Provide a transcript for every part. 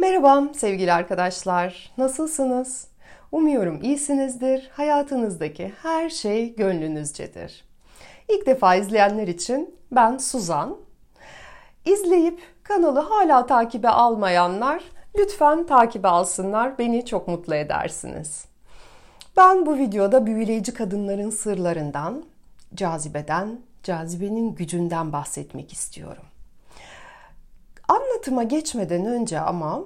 Merhaba sevgili arkadaşlar. Nasılsınız? Umuyorum iyisinizdir. Hayatınızdaki her şey gönlünüzcedir. İlk defa izleyenler için ben Suzan. İzleyip kanalı hala takibe almayanlar lütfen takibe alsınlar. Beni çok mutlu edersiniz. Ben bu videoda büyüleyici kadınların sırlarından, cazibeden, cazibenin gücünden bahsetmek istiyorum. Anlatıma geçmeden önce ama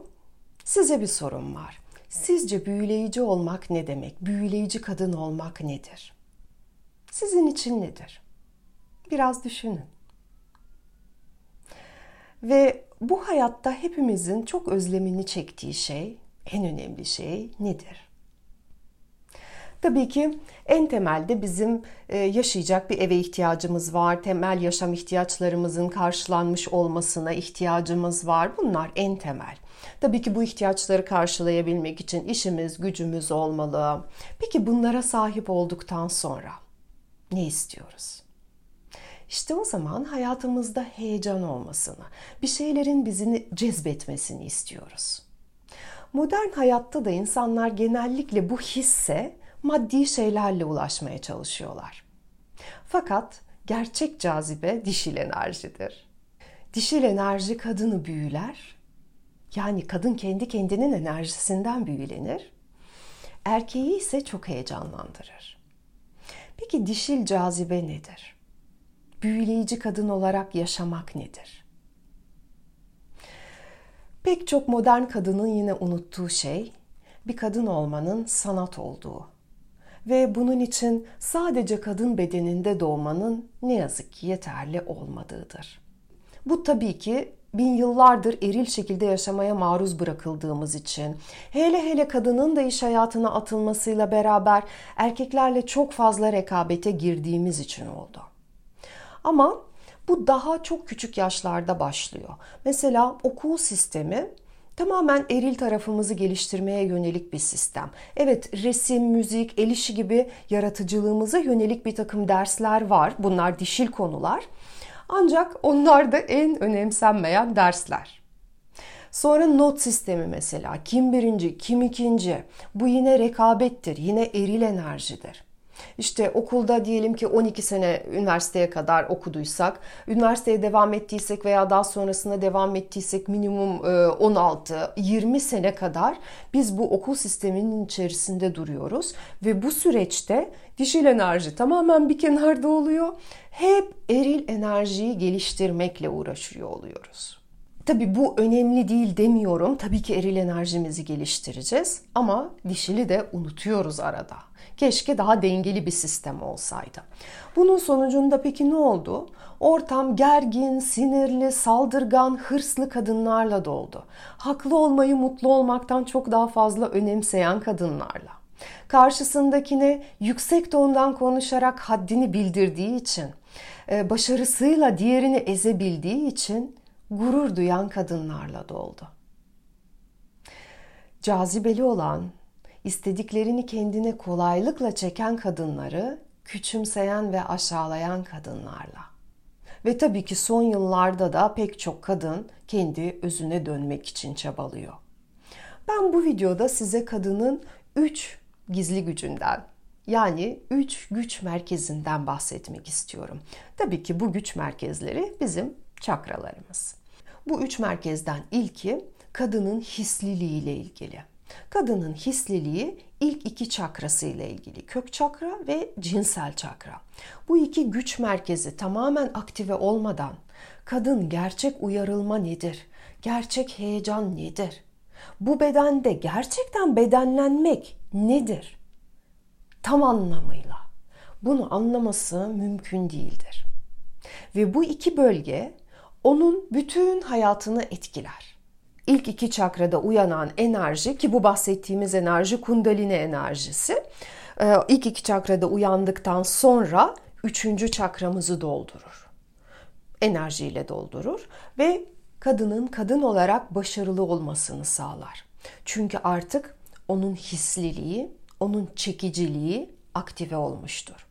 size bir sorum var. Sizce büyüleyici olmak ne demek? Büyüleyici kadın olmak nedir? Sizin için nedir? Biraz düşünün. Ve bu hayatta hepimizin çok özlemini çektiği şey, en önemli şey nedir? Tabii ki en temelde bizim e, yaşayacak bir eve ihtiyacımız var. Temel yaşam ihtiyaçlarımızın karşılanmış olmasına ihtiyacımız var. Bunlar en temel. Tabii ki bu ihtiyaçları karşılayabilmek için işimiz, gücümüz olmalı. Peki bunlara sahip olduktan sonra ne istiyoruz? İşte o zaman hayatımızda heyecan olmasını, bir şeylerin bizi cezbetmesini istiyoruz. Modern hayatta da insanlar genellikle bu hisse maddi şeylerle ulaşmaya çalışıyorlar. Fakat gerçek cazibe dişil enerjidir. Dişil enerji kadını büyüler. Yani kadın kendi kendinin enerjisinden büyülenir. Erkeği ise çok heyecanlandırır. Peki dişil cazibe nedir? Büyüleyici kadın olarak yaşamak nedir? Pek çok modern kadının yine unuttuğu şey bir kadın olmanın sanat olduğu ve bunun için sadece kadın bedeninde doğmanın ne yazık ki yeterli olmadığıdır. Bu tabii ki bin yıllardır eril şekilde yaşamaya maruz bırakıldığımız için, hele hele kadının da iş hayatına atılmasıyla beraber erkeklerle çok fazla rekabete girdiğimiz için oldu. Ama bu daha çok küçük yaşlarda başlıyor. Mesela okul sistemi tamamen eril tarafımızı geliştirmeye yönelik bir sistem. Evet resim, müzik, el işi gibi yaratıcılığımıza yönelik bir takım dersler var. Bunlar dişil konular. Ancak onlar da en önemsenmeyen dersler. Sonra not sistemi mesela. Kim birinci, kim ikinci. Bu yine rekabettir, yine eril enerjidir. İşte okulda diyelim ki 12 sene üniversiteye kadar okuduysak, üniversiteye devam ettiysek veya daha sonrasında devam ettiysek minimum 16-20 e, sene kadar biz bu okul sisteminin içerisinde duruyoruz ve bu süreçte dişil enerji tamamen bir kenarda oluyor. Hep eril enerjiyi geliştirmekle uğraşıyor oluyoruz. Tabii bu önemli değil demiyorum. Tabii ki eril enerjimizi geliştireceğiz ama dişili de unutuyoruz arada. Keşke daha dengeli bir sistem olsaydı. Bunun sonucunda peki ne oldu? Ortam gergin, sinirli, saldırgan, hırslı kadınlarla doldu. Haklı olmayı mutlu olmaktan çok daha fazla önemseyen kadınlarla. Karşısındakine yüksek tondan konuşarak haddini bildirdiği için, e, başarısıyla diğerini ezebildiği için gurur duyan kadınlarla doldu. Cazibeli olan, istediklerini kendine kolaylıkla çeken kadınları küçümseyen ve aşağılayan kadınlarla. Ve tabii ki son yıllarda da pek çok kadın kendi özüne dönmek için çabalıyor. Ben bu videoda size kadının 3 gizli gücünden yani 3 güç merkezinden bahsetmek istiyorum. Tabii ki bu güç merkezleri bizim çakralarımız. Bu üç merkezden ilki kadının hisliliği ile ilgili. Kadının hisliliği ilk iki çakrası ile ilgili. Kök çakra ve cinsel çakra. Bu iki güç merkezi tamamen aktive olmadan kadın gerçek uyarılma nedir? Gerçek heyecan nedir? Bu bedende gerçekten bedenlenmek nedir? Tam anlamıyla bunu anlaması mümkün değildir. Ve bu iki bölge onun bütün hayatını etkiler. İlk iki çakrada uyanan enerji ki bu bahsettiğimiz enerji kundalini enerjisi. Ee, ilk iki çakrada uyandıktan sonra üçüncü çakramızı doldurur. Enerjiyle doldurur ve kadının kadın olarak başarılı olmasını sağlar. Çünkü artık onun hisliliği, onun çekiciliği aktive olmuştur.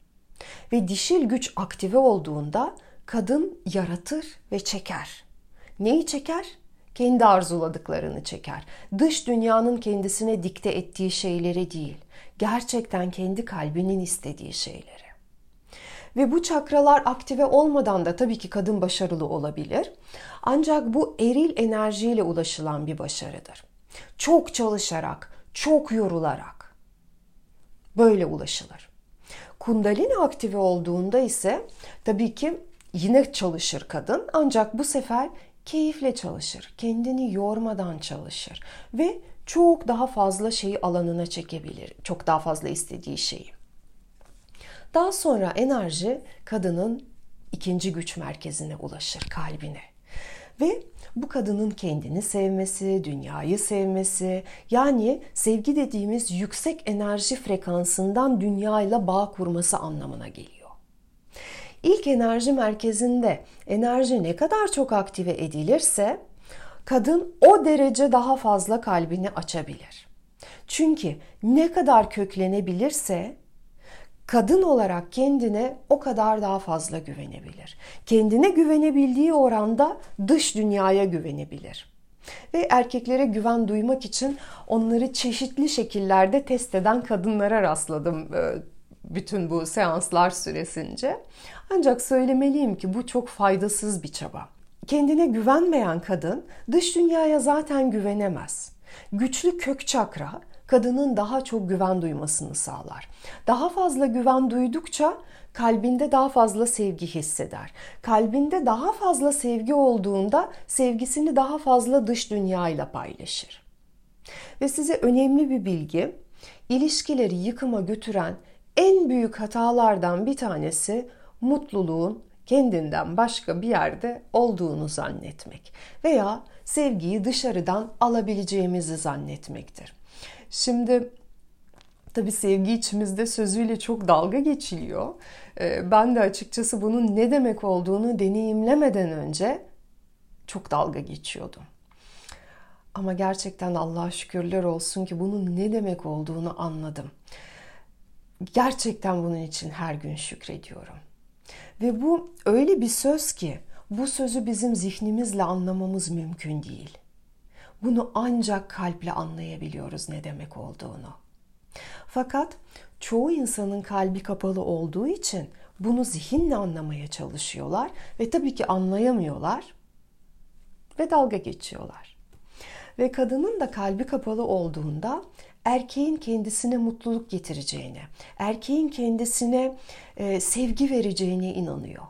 Ve dişil güç aktive olduğunda kadın yaratır ve çeker. Neyi çeker? kendi arzuladıklarını çeker. Dış dünyanın kendisine dikte ettiği şeyleri değil, gerçekten kendi kalbinin istediği şeyleri. Ve bu çakralar aktive olmadan da tabii ki kadın başarılı olabilir. Ancak bu eril enerjiyle ulaşılan bir başarıdır. Çok çalışarak, çok yorularak böyle ulaşılır. Kundalini aktive olduğunda ise tabii ki yine çalışır kadın ancak bu sefer keyifle çalışır. Kendini yormadan çalışır ve çok daha fazla şeyi alanına çekebilir. Çok daha fazla istediği şeyi. Daha sonra enerji kadının ikinci güç merkezine ulaşır, kalbine. Ve bu kadının kendini sevmesi, dünyayı sevmesi, yani sevgi dediğimiz yüksek enerji frekansından dünyayla bağ kurması anlamına geliyor. İlk enerji merkezinde enerji ne kadar çok aktive edilirse kadın o derece daha fazla kalbini açabilir. Çünkü ne kadar köklenebilirse kadın olarak kendine o kadar daha fazla güvenebilir. Kendine güvenebildiği oranda dış dünyaya güvenebilir. Ve erkeklere güven duymak için onları çeşitli şekillerde test eden kadınlara rastladım e, bütün bu seanslar süresince. Ancak söylemeliyim ki bu çok faydasız bir çaba. Kendine güvenmeyen kadın dış dünyaya zaten güvenemez. Güçlü kök çakra kadının daha çok güven duymasını sağlar. Daha fazla güven duydukça kalbinde daha fazla sevgi hisseder. Kalbinde daha fazla sevgi olduğunda sevgisini daha fazla dış dünyayla paylaşır. Ve size önemli bir bilgi, ilişkileri yıkıma götüren en büyük hatalardan bir tanesi mutluluğun kendinden başka bir yerde olduğunu zannetmek veya sevgiyi dışarıdan alabileceğimizi zannetmektir. Şimdi tabi sevgi içimizde sözüyle çok dalga geçiliyor. Ee, ben de açıkçası bunun ne demek olduğunu deneyimlemeden önce çok dalga geçiyordum. Ama gerçekten Allah'a şükürler olsun ki bunun ne demek olduğunu anladım. Gerçekten bunun için her gün şükrediyorum. Ve bu öyle bir söz ki bu sözü bizim zihnimizle anlamamız mümkün değil. Bunu ancak kalple anlayabiliyoruz ne demek olduğunu. Fakat çoğu insanın kalbi kapalı olduğu için bunu zihinle anlamaya çalışıyorlar ve tabii ki anlayamıyorlar ve dalga geçiyorlar. Ve kadının da kalbi kapalı olduğunda erkeğin kendisine mutluluk getireceğine, erkeğin kendisine e, sevgi vereceğine inanıyor.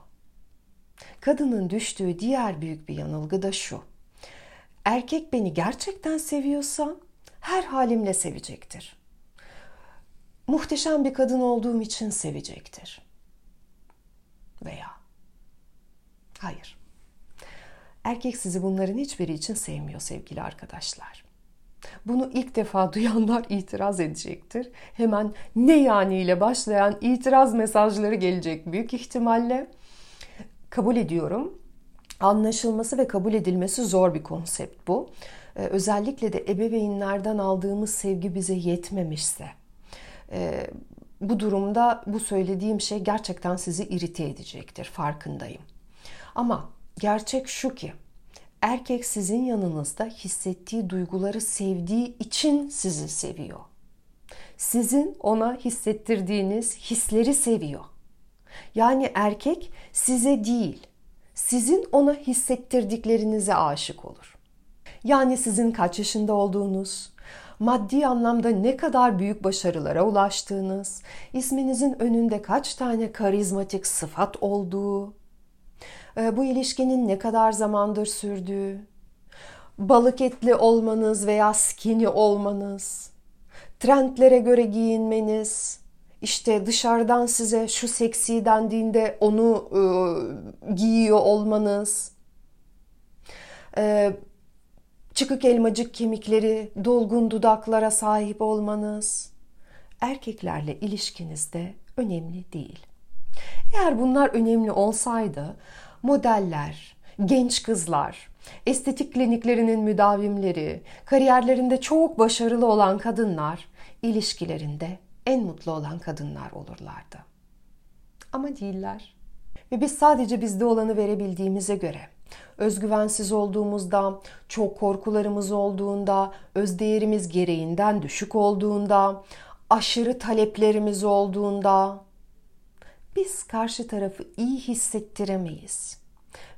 Kadının düştüğü diğer büyük bir yanılgı da şu. Erkek beni gerçekten seviyorsa her halimle sevecektir. Muhteşem bir kadın olduğum için sevecektir. Veya hayır. Erkek sizi bunların hiçbiri için sevmiyor sevgili arkadaşlar. Bunu ilk defa duyanlar itiraz edecektir. Hemen ne yani ile başlayan itiraz mesajları gelecek büyük ihtimalle. Kabul ediyorum. Anlaşılması ve kabul edilmesi zor bir konsept bu. Ee, özellikle de ebeveynlerden aldığımız sevgi bize yetmemişse. Ee, bu durumda bu söylediğim şey gerçekten sizi irite edecektir. Farkındayım. Ama gerçek şu ki erkek sizin yanınızda hissettiği duyguları sevdiği için sizi seviyor. Sizin ona hissettirdiğiniz hisleri seviyor. Yani erkek size değil, sizin ona hissettirdiklerinize aşık olur. Yani sizin kaç yaşında olduğunuz, maddi anlamda ne kadar büyük başarılara ulaştığınız, isminizin önünde kaç tane karizmatik sıfat olduğu, bu ilişkinin ne kadar zamandır sürdüğü, balık etli olmanız veya skinny olmanız, trendlere göre giyinmeniz, işte dışarıdan size şu seksi dendiğinde onu e, giyiyor olmanız, e, çıkık elmacık kemikleri, dolgun dudaklara sahip olmanız, erkeklerle ilişkinizde önemli değil. Eğer bunlar önemli olsaydı modeller, genç kızlar, estetik kliniklerinin müdavimleri, kariyerlerinde çok başarılı olan kadınlar ilişkilerinde en mutlu olan kadınlar olurlardı. Ama değiller. Ve biz sadece bizde olanı verebildiğimize göre Özgüvensiz olduğumuzda, çok korkularımız olduğunda, özdeğerimiz gereğinden düşük olduğunda, aşırı taleplerimiz olduğunda biz karşı tarafı iyi hissettiremeyiz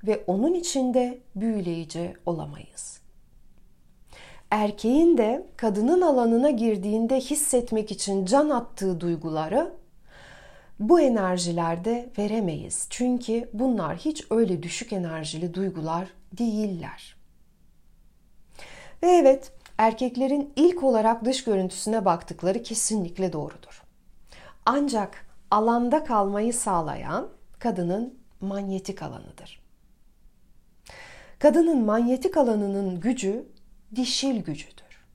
ve onun içinde büyüleyici olamayız. Erkeğin de kadının alanına girdiğinde hissetmek için can attığı duyguları bu enerjilerde veremeyiz. Çünkü bunlar hiç öyle düşük enerjili duygular değiller. Ve evet, erkeklerin ilk olarak dış görüntüsüne baktıkları kesinlikle doğrudur. Ancak alanda kalmayı sağlayan kadının manyetik alanıdır. Kadının manyetik alanının gücü dişil gücüdür.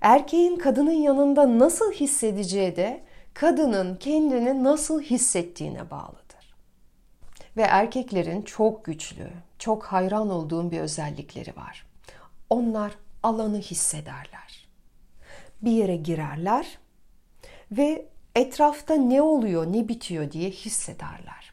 Erkeğin kadının yanında nasıl hissedeceği de kadının kendini nasıl hissettiğine bağlıdır. Ve erkeklerin çok güçlü, çok hayran olduğum bir özellikleri var. Onlar alanı hissederler. Bir yere girerler ve etrafta ne oluyor, ne bitiyor diye hissederler.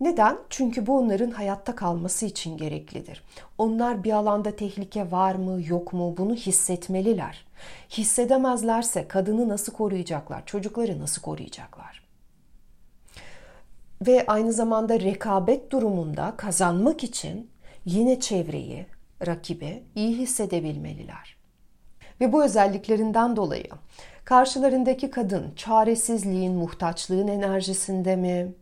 Neden? Çünkü bu onların hayatta kalması için gereklidir. Onlar bir alanda tehlike var mı, yok mu bunu hissetmeliler. Hissedemezlerse kadını nasıl koruyacaklar, çocukları nasıl koruyacaklar? Ve aynı zamanda rekabet durumunda kazanmak için yine çevreyi, rakibi iyi hissedebilmeliler. Ve bu özelliklerinden dolayı karşılarındaki kadın çaresizliğin, muhtaçlığın enerjisinde mi?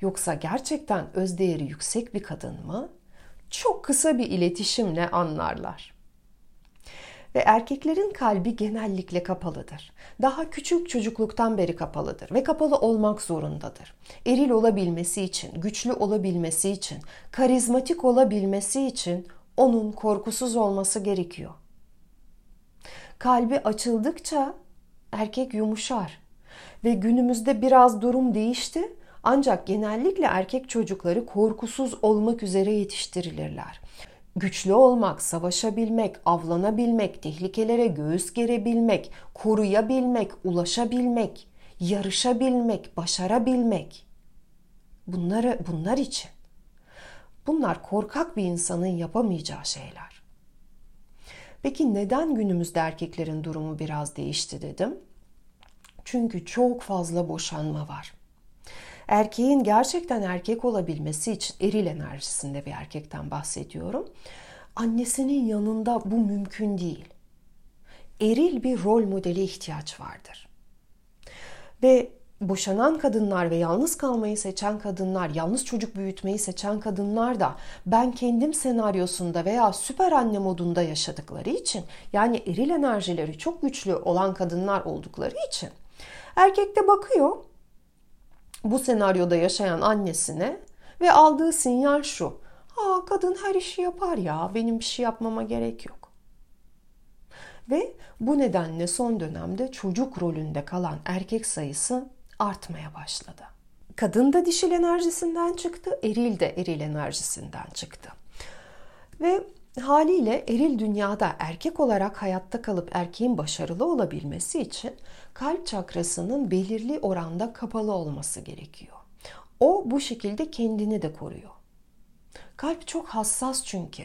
Yoksa gerçekten özdeğeri yüksek bir kadın mı? Çok kısa bir iletişimle anlarlar. Ve erkeklerin kalbi genellikle kapalıdır. Daha küçük çocukluktan beri kapalıdır ve kapalı olmak zorundadır. Eril olabilmesi için, güçlü olabilmesi için, karizmatik olabilmesi için onun korkusuz olması gerekiyor. Kalbi açıldıkça erkek yumuşar ve günümüzde biraz durum değişti ancak genellikle erkek çocukları korkusuz olmak üzere yetiştirilirler. Güçlü olmak, savaşabilmek, avlanabilmek, tehlikelere göğüs gerebilmek, koruyabilmek, ulaşabilmek, yarışabilmek, başarabilmek. Bunları bunlar için. Bunlar korkak bir insanın yapamayacağı şeyler. Peki neden günümüzde erkeklerin durumu biraz değişti dedim? Çünkü çok fazla boşanma var. Erkeğin gerçekten erkek olabilmesi için eril enerjisinde bir erkekten bahsediyorum. Annesinin yanında bu mümkün değil. Eril bir rol modeli ihtiyaç vardır. Ve boşanan kadınlar ve yalnız kalmayı seçen kadınlar, yalnız çocuk büyütmeyi seçen kadınlar da ben kendim senaryosunda veya süper anne modunda yaşadıkları için yani eril enerjileri çok güçlü olan kadınlar oldukları için erkek de bakıyor bu senaryoda yaşayan annesine ve aldığı sinyal şu. Ha kadın her işi yapar ya benim bir şey yapmama gerek yok. Ve bu nedenle son dönemde çocuk rolünde kalan erkek sayısı artmaya başladı. Kadın da dişil enerjisinden çıktı, eril de eril enerjisinden çıktı. Ve haliyle eril dünyada erkek olarak hayatta kalıp erkeğin başarılı olabilmesi için kalp çakrasının belirli oranda kapalı olması gerekiyor. O bu şekilde kendini de koruyor. Kalp çok hassas çünkü.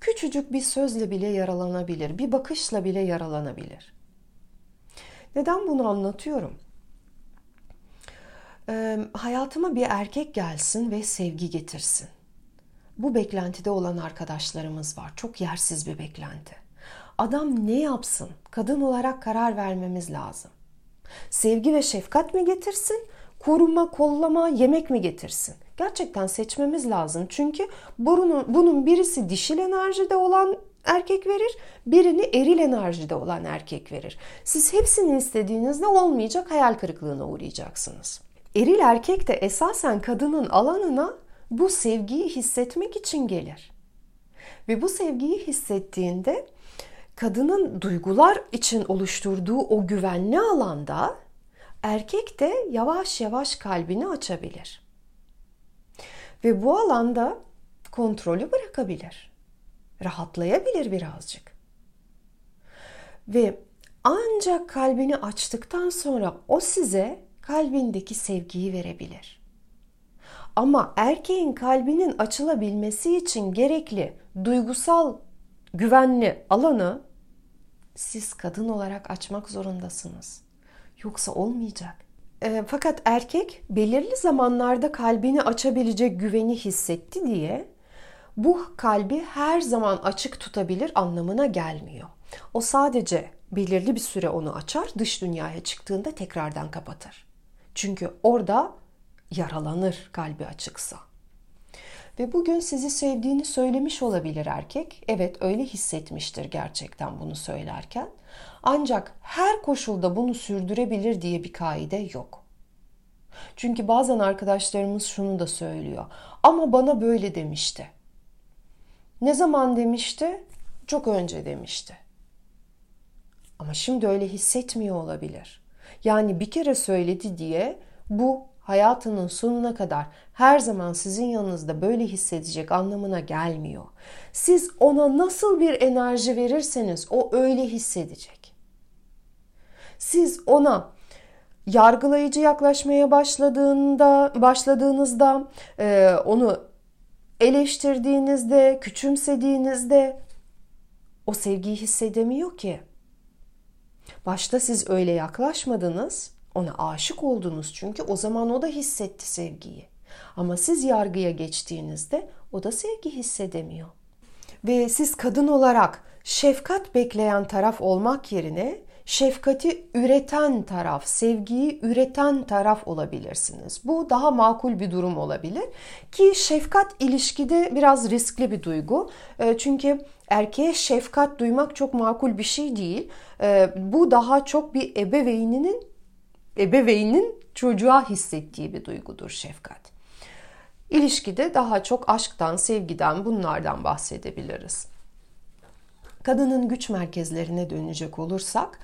Küçücük bir sözle bile yaralanabilir, bir bakışla bile yaralanabilir. Neden bunu anlatıyorum? Ee, hayatıma bir erkek gelsin ve sevgi getirsin. Bu beklentide olan arkadaşlarımız var. Çok yersiz bir beklenti. Adam ne yapsın? Kadın olarak karar vermemiz lazım. Sevgi ve şefkat mi getirsin? Koruma, kollama, yemek mi getirsin? Gerçekten seçmemiz lazım. Çünkü bunun, bunun birisi dişil enerjide olan erkek verir, birini eril enerjide olan erkek verir. Siz hepsini istediğinizde olmayacak hayal kırıklığına uğrayacaksınız. Eril erkek de esasen kadının alanına bu sevgiyi hissetmek için gelir. Ve bu sevgiyi hissettiğinde kadının duygular için oluşturduğu o güvenli alanda erkek de yavaş yavaş kalbini açabilir. Ve bu alanda kontrolü bırakabilir. Rahatlayabilir birazcık. Ve ancak kalbini açtıktan sonra o size kalbindeki sevgiyi verebilir. Ama erkeğin kalbinin açılabilmesi için gerekli duygusal güvenli alanı siz kadın olarak açmak zorundasınız. Yoksa olmayacak. E, fakat erkek belirli zamanlarda kalbini açabilecek güveni hissetti diye bu kalbi her zaman açık tutabilir anlamına gelmiyor. O sadece belirli bir süre onu açar, dış dünyaya çıktığında tekrardan kapatır. Çünkü orada yaralanır kalbi açıksa. Ve bugün sizi sevdiğini söylemiş olabilir erkek. Evet öyle hissetmiştir gerçekten bunu söylerken. Ancak her koşulda bunu sürdürebilir diye bir kaide yok. Çünkü bazen arkadaşlarımız şunu da söylüyor. Ama bana böyle demişti. Ne zaman demişti? Çok önce demişti. Ama şimdi öyle hissetmiyor olabilir. Yani bir kere söyledi diye bu hayatının sonuna kadar her zaman sizin yanınızda böyle hissedecek anlamına gelmiyor. Siz ona nasıl bir enerji verirseniz o öyle hissedecek. Siz ona yargılayıcı yaklaşmaya başladığında başladığınızda e, onu eleştirdiğinizde, küçümsediğinizde o sevgiyi hissedemiyor ki. Başta siz öyle yaklaşmadınız, ona aşık oldunuz çünkü o zaman o da hissetti sevgiyi. Ama siz yargıya geçtiğinizde o da sevgi hissedemiyor. Ve siz kadın olarak şefkat bekleyen taraf olmak yerine şefkati üreten taraf, sevgiyi üreten taraf olabilirsiniz. Bu daha makul bir durum olabilir ki şefkat ilişkide biraz riskli bir duygu. Ee, çünkü erkeğe şefkat duymak çok makul bir şey değil. Ee, bu daha çok bir ebeveyninin ebeveynin çocuğa hissettiği bir duygudur şefkat. İlişkide daha çok aşktan, sevgiden, bunlardan bahsedebiliriz. Kadının güç merkezlerine dönecek olursak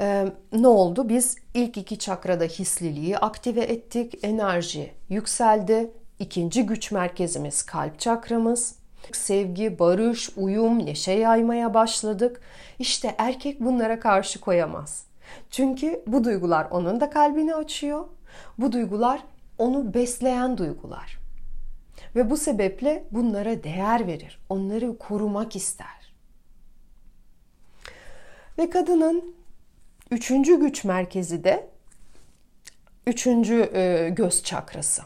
e, ne oldu? Biz ilk iki çakrada hisliliği aktive ettik, enerji yükseldi. İkinci güç merkezimiz kalp çakramız. Sevgi, barış, uyum, neşe yaymaya başladık. İşte erkek bunlara karşı koyamaz. Çünkü bu duygular onun da kalbini açıyor. Bu duygular onu besleyen duygular. Ve bu sebeple bunlara değer verir. Onları korumak ister. Ve kadının üçüncü güç merkezi de üçüncü e, göz çakrası.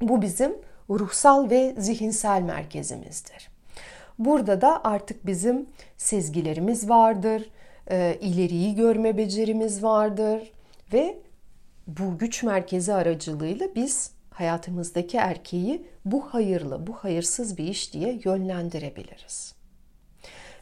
Bu bizim ruhsal ve zihinsel merkezimizdir. Burada da artık bizim sezgilerimiz vardır, e, ileriyi görme becerimiz vardır ve bu güç merkezi aracılığıyla biz hayatımızdaki erkeği bu hayırlı, bu hayırsız bir iş diye yönlendirebiliriz.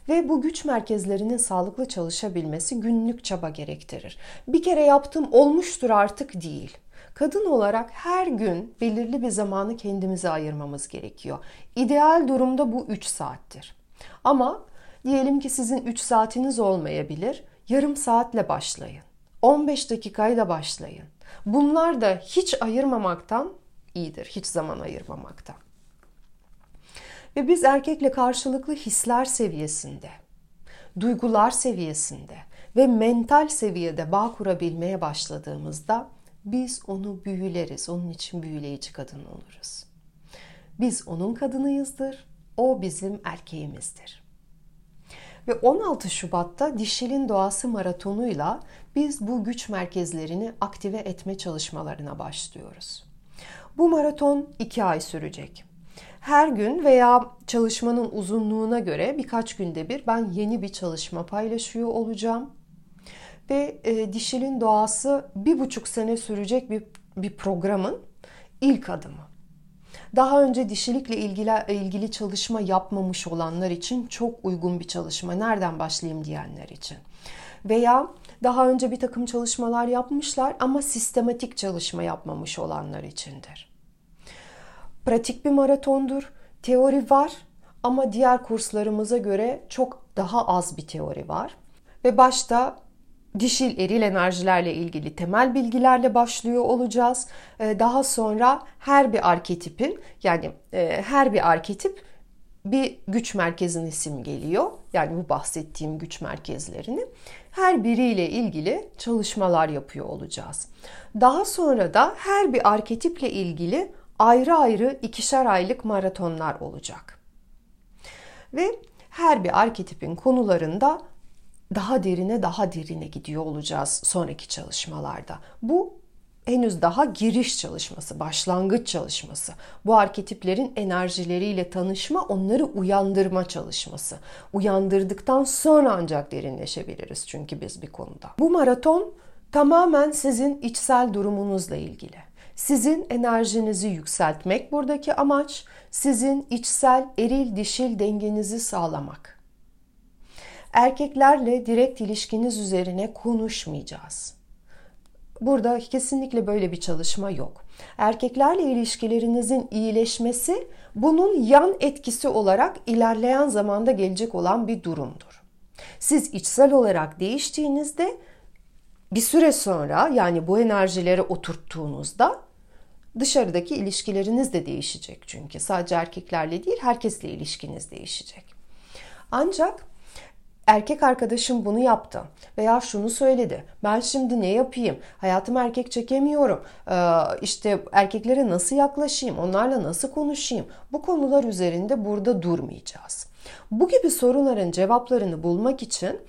Ve bu güç merkezlerinin sağlıklı çalışabilmesi günlük çaba gerektirir. Bir kere yaptım olmuştur artık değil. Kadın olarak her gün belirli bir zamanı kendimize ayırmamız gerekiyor. İdeal durumda bu 3 saattir. Ama diyelim ki sizin 3 saatiniz olmayabilir. Yarım saatle başlayın. 15 dakikayla başlayın. Bunlar da hiç ayırmamaktan iyidir. Hiç zaman ayırmamaktan. Ve biz erkekle karşılıklı hisler seviyesinde, duygular seviyesinde ve mental seviyede bağ kurabilmeye başladığımızda biz onu büyüleriz. Onun için büyüleyici kadın oluruz. Biz onun kadınıyızdır. O bizim erkeğimizdir. Ve 16 Şubat'ta Dişil'in Doğası Maratonu'yla biz bu güç merkezlerini aktive etme çalışmalarına başlıyoruz. Bu maraton 2 ay sürecek. Her gün veya çalışmanın uzunluğuna göre birkaç günde bir ben yeni bir çalışma paylaşıyor olacağım. Ve e, dişilin doğası bir buçuk sene sürecek bir, bir programın ilk adımı. Daha önce dişilikle ilgili, ilgili çalışma yapmamış olanlar için çok uygun bir çalışma. Nereden başlayayım diyenler için. Veya daha önce bir takım çalışmalar yapmışlar ama sistematik çalışma yapmamış olanlar içindir pratik bir maratondur. Teori var ama diğer kurslarımıza göre çok daha az bir teori var. Ve başta dişil eril enerjilerle ilgili temel bilgilerle başlıyor olacağız. Ee, daha sonra her bir arketipin yani e, her bir arketip bir güç merkezin isim geliyor. Yani bu bahsettiğim güç merkezlerini her biriyle ilgili çalışmalar yapıyor olacağız. Daha sonra da her bir arketiple ilgili ayrı ayrı ikişer aylık maratonlar olacak. Ve her bir arketipin konularında daha derine daha derine gidiyor olacağız sonraki çalışmalarda. Bu henüz daha giriş çalışması, başlangıç çalışması. Bu arketiplerin enerjileriyle tanışma, onları uyandırma çalışması. Uyandırdıktan sonra ancak derinleşebiliriz çünkü biz bir konuda. Bu maraton tamamen sizin içsel durumunuzla ilgili. Sizin enerjinizi yükseltmek buradaki amaç, sizin içsel eril dişil dengenizi sağlamak. Erkeklerle direkt ilişkiniz üzerine konuşmayacağız. Burada kesinlikle böyle bir çalışma yok. Erkeklerle ilişkilerinizin iyileşmesi bunun yan etkisi olarak ilerleyen zamanda gelecek olan bir durumdur. Siz içsel olarak değiştiğinizde bir süre sonra yani bu enerjileri oturttuğunuzda dışarıdaki ilişkileriniz de değişecek çünkü sadece erkeklerle değil herkesle ilişkiniz değişecek. Ancak erkek arkadaşım bunu yaptı veya şunu söyledi. Ben şimdi ne yapayım? Hayatım erkek çekemiyorum. Ee, işte erkeklere nasıl yaklaşayım? Onlarla nasıl konuşayım? Bu konular üzerinde burada durmayacağız. Bu gibi sorunların cevaplarını bulmak için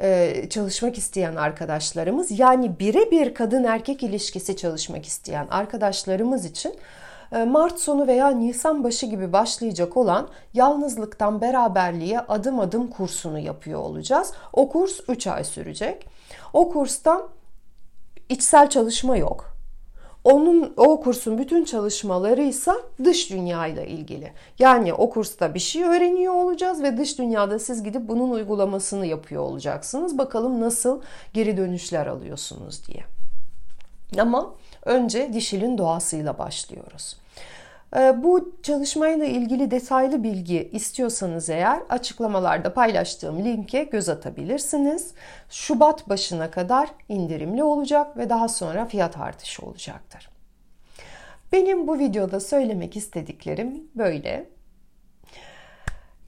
e, çalışmak isteyen arkadaşlarımız yani birebir kadın erkek ilişkisi çalışmak isteyen arkadaşlarımız için Mart sonu veya Nisan başı gibi başlayacak olan yalnızlıktan beraberliğe adım adım kursunu yapıyor olacağız. O kurs 3 ay sürecek. O kursta içsel çalışma yok. Onun o kursun bütün çalışmaları ise dış dünyayla ilgili. Yani o kursta bir şey öğreniyor olacağız ve dış dünyada siz gidip bunun uygulamasını yapıyor olacaksınız. Bakalım nasıl geri dönüşler alıyorsunuz diye. Ama önce dişilin doğasıyla başlıyoruz. Ee, bu çalışmayla ilgili detaylı bilgi istiyorsanız eğer açıklamalarda paylaştığım linke göz atabilirsiniz. Şubat başına kadar indirimli olacak ve daha sonra fiyat artışı olacaktır. Benim bu videoda söylemek istediklerim böyle.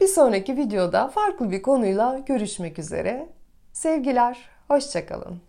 Bir sonraki videoda farklı bir konuyla görüşmek üzere. Sevgiler, hoşçakalın.